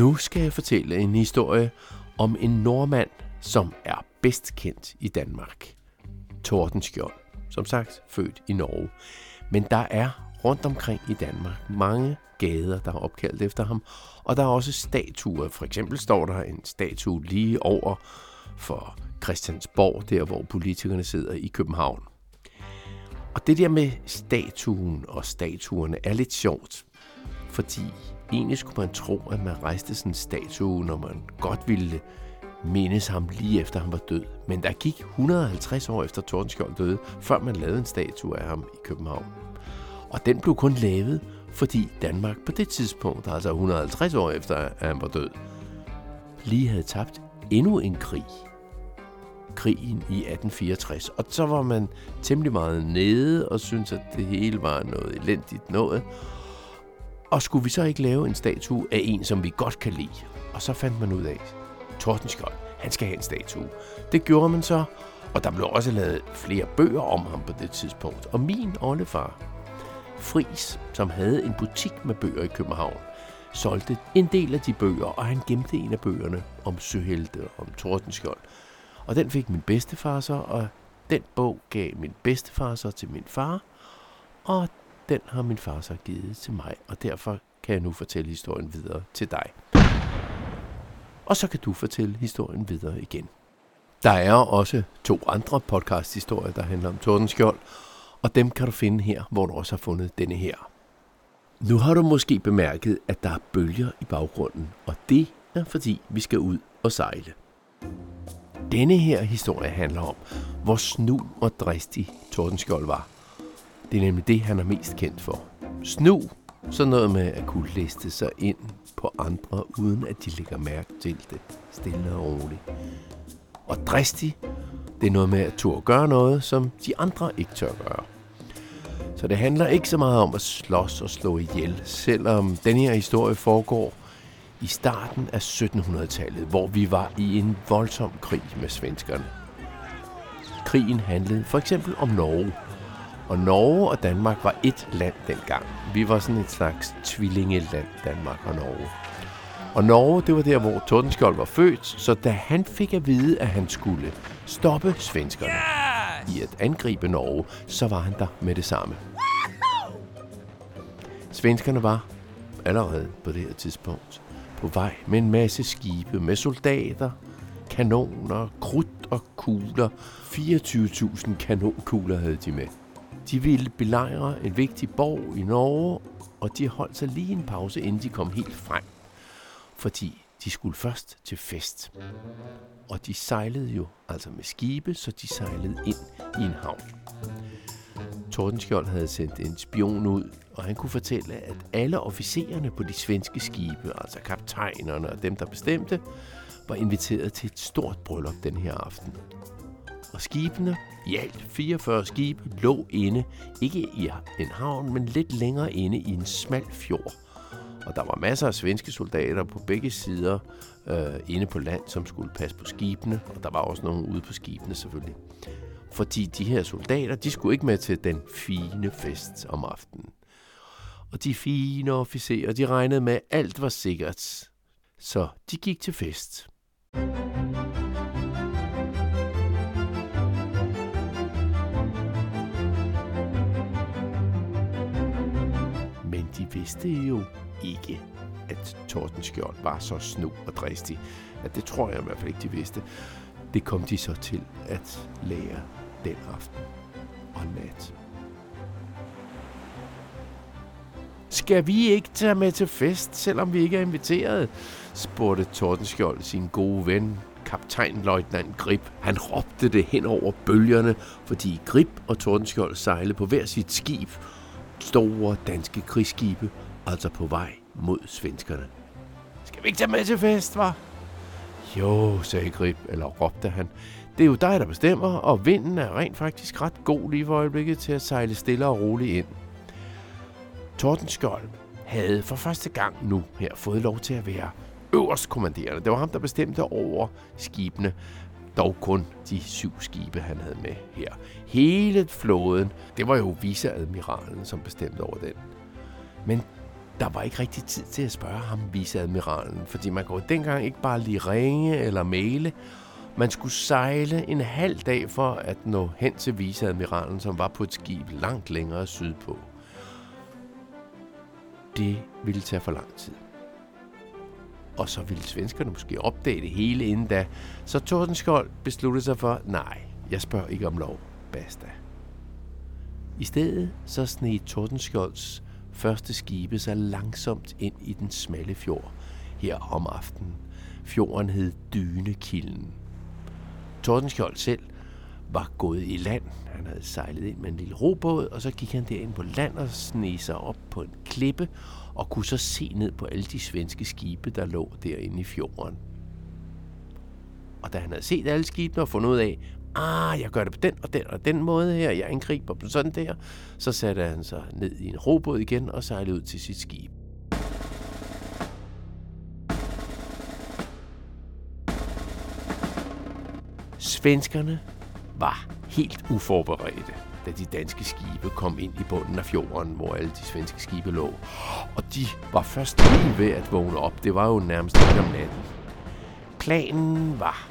Nu skal jeg fortælle en historie om en nordmand, som er bedst kendt i Danmark. Tordenskjold, som sagt født i Norge. Men der er rundt omkring i Danmark mange gader, der er opkaldt efter ham, og der er også statuer. For eksempel står der en statue lige over for Christiansborg, der hvor politikerne sidder i København. Og det der med statuen og statuerne er lidt sjovt, fordi egentlig skulle man tro, at man rejste sådan en statue, når man godt ville mindes ham lige efter han var død. Men der gik 150 år efter Tordenskjold døde, før man lavede en statue af ham i København. Og den blev kun lavet, fordi Danmark på det tidspunkt, altså 150 år efter at han var død, lige havde tabt endnu en krig. Krigen i 1864. Og så var man temmelig meget nede og syntes, at det hele var noget elendigt noget. Og skulle vi så ikke lave en statue af en, som vi godt kan lide? Og så fandt man ud af, Tordenskjold, han skal have en statue. Det gjorde man så, og der blev også lavet flere bøger om ham på det tidspunkt. Og min oldefar, Fris, som havde en butik med bøger i København, solgte en del af de bøger, og han gemte en af bøgerne om Søhelte, om Tordenskjold. Og den fik min bedstefar så, og den bog gav min bedstefar så til min far, og den har min far så givet til mig, og derfor kan jeg nu fortælle historien videre til dig. Og så kan du fortælle historien videre igen. Der er også to andre podcast-historier, der handler om Tordenskjold, og dem kan du finde her, hvor du også har fundet denne her. Nu har du måske bemærket, at der er bølger i baggrunden, og det er fordi, vi skal ud og sejle. Denne her historie handler om, hvor snu og dristig Tordenskjold var. Det er nemlig det, han er mest kendt for. Snu, så noget med at kunne liste sig ind på andre, uden at de lægger mærke til det, stille og roligt. Og dristig, det er noget med at turde gøre noget, som de andre ikke tør gøre. Så det handler ikke så meget om at slås og slå ihjel, selvom den her historie foregår i starten af 1700-tallet, hvor vi var i en voldsom krig med svenskerne. Krigen handlede for eksempel om Norge, og Norge og Danmark var et land dengang. Vi var sådan et slags tvillingeland, Danmark og Norge. Og Norge, det var der, hvor Tordenskjold var født, så da han fik at vide, at han skulle stoppe svenskerne i at angribe Norge, så var han der med det samme. Svenskerne var allerede på det her tidspunkt på vej med en masse skibe, med soldater, kanoner, krudt og kugler. 24.000 kanonkugler havde de med. De ville belejre en vigtig borg i Norge, og de holdt sig lige en pause, inden de kom helt frem. Fordi de skulle først til fest. Og de sejlede jo altså med skibe, så de sejlede ind i en havn. Tordenskjold havde sendt en spion ud, og han kunne fortælle, at alle officererne på de svenske skibe, altså kaptajnerne og dem, der bestemte, var inviteret til et stort bryllup den her aften. Og skibene, i alt 44 skibe, lå inde, ikke i en havn, men lidt længere inde i en smal fjord. Og der var masser af svenske soldater på begge sider øh, inde på land, som skulle passe på skibene, og der var også nogen ude på skibene selvfølgelig. Fordi de her soldater, de skulle ikke med til den fine fest om aftenen. Og de fine officerer, de regnede med, at alt var sikkert. Så de gik til fest. thank you vidste jo ikke, at Tordenskjold var så snu og dristig. At det tror jeg i hvert fald ikke, de vidste. Det kom de så til at lære den aften og nat. Skal vi ikke tage med til fest, selvom vi ikke er inviteret? spurgte Tordenskjold sin gode ven, kaptajnløjtnant Grip. Han råbte det hen over bølgerne, fordi Grip og Tordenskjold sejlede på hver sit skib. Store danske krigsskibe, altså på vej mod svenskerne. Skal vi ikke tage med til fest, var? Jo, sagde Grip, eller råbte han. Det er jo dig, der bestemmer, og vinden er rent faktisk ret god lige for øjeblikket til at sejle stille og roligt ind. Tordenskjold havde for første gang nu her fået lov til at være øverstkommanderende. Det var ham, der bestemte over skibene. Dog kun de syv skibe, han havde med her. Hele flåden, det var jo viceadmiralen, som bestemte over den. Men der var ikke rigtig tid til at spørge ham, viceadmiralen, fordi man kunne dengang ikke bare lige ringe eller maile. Man skulle sejle en halv dag for at nå hen til viceadmiralen, som var på et skib langt længere sydpå. Det ville tage for lang tid. Og så ville svenskerne måske opdage det hele inden da. Så Tordenskjold besluttede sig for, nej, jeg spørger ikke om lov. Basta. I stedet så sneg Tordenskjolds første skibe sig langsomt ind i den smalle fjord her om aftenen. Fjorden hed Dynekilden. Tordenskjold selv var gået i land. Han havde sejlet ind med en lille robåd, og så gik han derind på land og sneg sig op på en klippe og kunne så se ned på alle de svenske skibe, der lå derinde i fjorden. Og da han havde set alle skibene og fundet ud af, ah, jeg gør det på den og den og den måde her, jeg angriber på sådan der, så satte han sig ned i en robåd igen og sejlede ud til sit skib. Svenskerne var helt uforberedte, da de danske skibe kom ind i bunden af fjorden, hvor alle de svenske skibe lå. Og de var først lige ved at vågne op. Det var jo nærmest ikke om natten. Planen var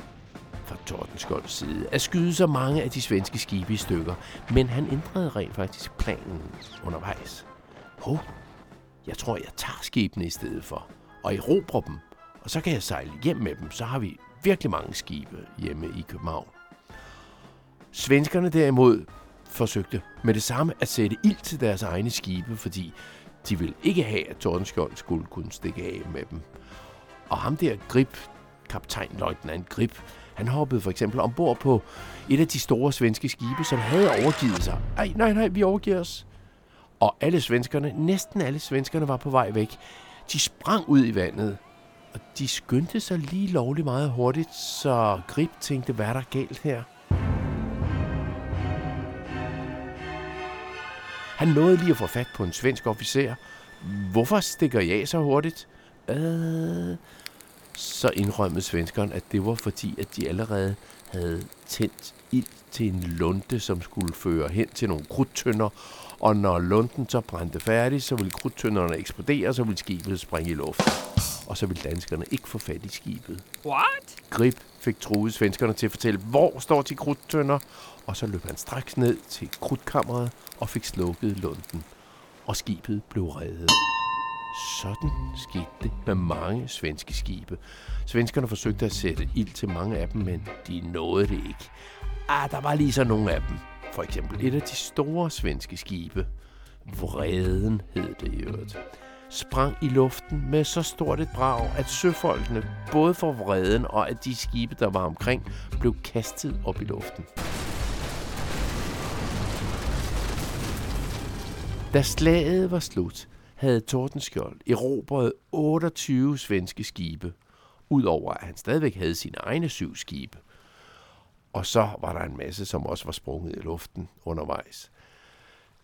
fra Tordenskjolds side at skyde så mange af de svenske skibe i stykker, men han ændrede rent faktisk planen undervejs. Hov, jeg tror, jeg tager skibene i stedet for, og erobrer dem, og så kan jeg sejle hjem med dem, så har vi virkelig mange skibe hjemme i København. Svenskerne derimod forsøgte med det samme at sætte ild til deres egne skibe, fordi de ville ikke have, at Tordenskjold skulle kunne stikke af med dem. Og ham der Grip, kaptajn Leutnant Grip, han hoppede for eksempel ombord på et af de store svenske skibe, som havde overgivet sig. Ej, nej, nej, vi overgiver os. Og alle svenskerne, næsten alle svenskerne var på vej væk. De sprang ud i vandet, og de skyndte sig lige lovligt meget hurtigt, så Grip tænkte, hvad er der galt her? Han nåede lige at få fat på en svensk officer. Hvorfor stikker jeg så hurtigt? Øh, så indrømmede svenskeren, at det var fordi, at de allerede havde tændt ild til en lunte, som skulle føre hen til nogle krudtønder, og når lunden så brændte færdig, så ville krudtønderne eksplodere, og så ville skibet springe i luften. Og så ville danskerne ikke få fat i skibet. What? Grip fik truet svenskerne til at fortælle, hvor står de krudtønder, og så løb han straks ned til krudtkammeret og fik slukket lunden. Og skibet blev reddet. Sådan skete det med mange svenske skibe. Svenskerne forsøgte at sætte ild til mange af dem, men de nåede det ikke. Ah, der var lige så nogle af dem. For eksempel et af de store svenske skibe. Vreden hed det i øvrigt sprang i luften med så stort et brag, at søfolkene, både for vreden og at de skibe, der var omkring, blev kastet op i luften. Da slaget var slut, havde Tordenskjold erobret 28 svenske skibe, udover at han stadigvæk havde sine egne syv skibe. Og så var der en masse, som også var sprunget i luften undervejs.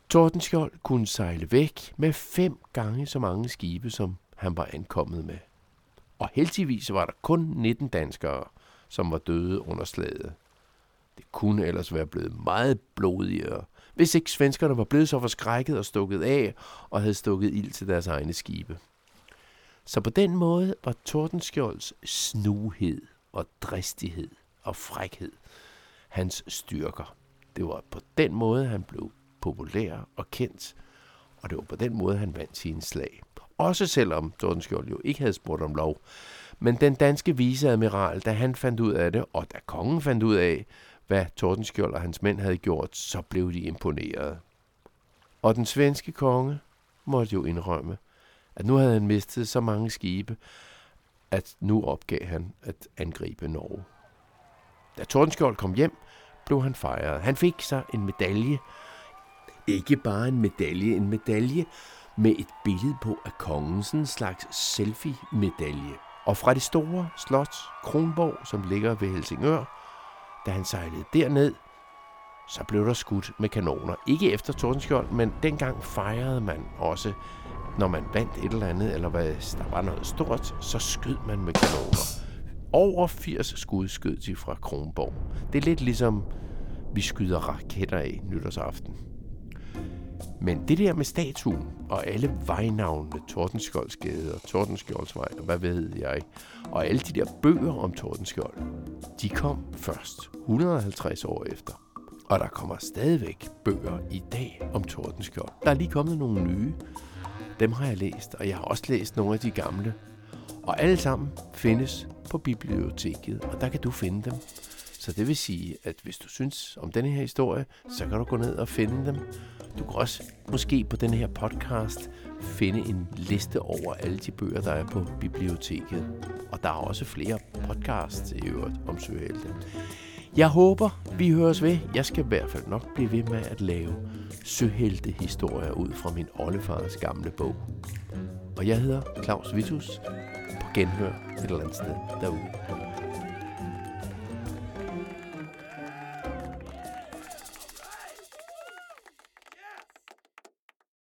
Tordenskjold kunne sejle væk med fem gange så mange skibe, som han var ankommet med. Og heldigvis var der kun 19 danskere, som var døde under slaget. Det kunne ellers være blevet meget blodigere, hvis ikke svenskerne var blevet så forskrækket og stukket af og havde stukket ild til deres egne skibe. Så på den måde var Tordenskjolds snuhed og dristighed og frækhed hans styrker. Det var på den måde, han blev populær og kendt, og det var på den måde, han vandt sine slag. Også selvom Tordenskjold jo ikke havde spurgt om lov. Men den danske viceadmiral, da han fandt ud af det, og da kongen fandt ud af, hvad Tordenskjold og hans mænd havde gjort, så blev de imponeret. Og den svenske konge måtte jo indrømme, at nu havde han mistet så mange skibe, at nu opgav han at angribe Norge. Da Tordenskjold kom hjem, blev han fejret. Han fik sig en medalje. Ikke bare en medalje, en medalje med et billede på af kongen, sådan en slags selfie-medalje. Og fra det store slot Kronborg, som ligger ved Helsingør, da han sejlede derned, så blev der skudt med kanoner. Ikke efter Tordenskjold, men dengang fejrede man også, når man vandt et eller andet, eller hvis der var noget stort, så skød man med kanoner. Over 80 skud skød de fra Kronborg. Det er lidt ligesom, vi skyder raketter af nytårsaften. Men det der med statuen og alle vejnavnene, Tordenskjoldsgade og Tordenskjoldsvej og hvad ved jeg, og alle de der bøger om Tordenskjold, de kom først 150 år efter. Og der kommer stadigvæk bøger i dag om Tordenskjold. Der er lige kommet nogle nye. Dem har jeg læst, og jeg har også læst nogle af de gamle. Og alle sammen findes på biblioteket, og der kan du finde dem. Så det vil sige, at hvis du synes om denne her historie, så kan du gå ned og finde dem. Du kan også måske på den her podcast finde en liste over alle de bøger, der er på biblioteket. Og der er også flere podcasts i øvrigt om søhelte. Jeg håber, vi høres ved. Jeg skal i hvert fald nok blive ved med at lave søhelte-historier ud fra min oldefars gamle bog. Og jeg hedder Claus Vitus på genhør et eller andet sted derude.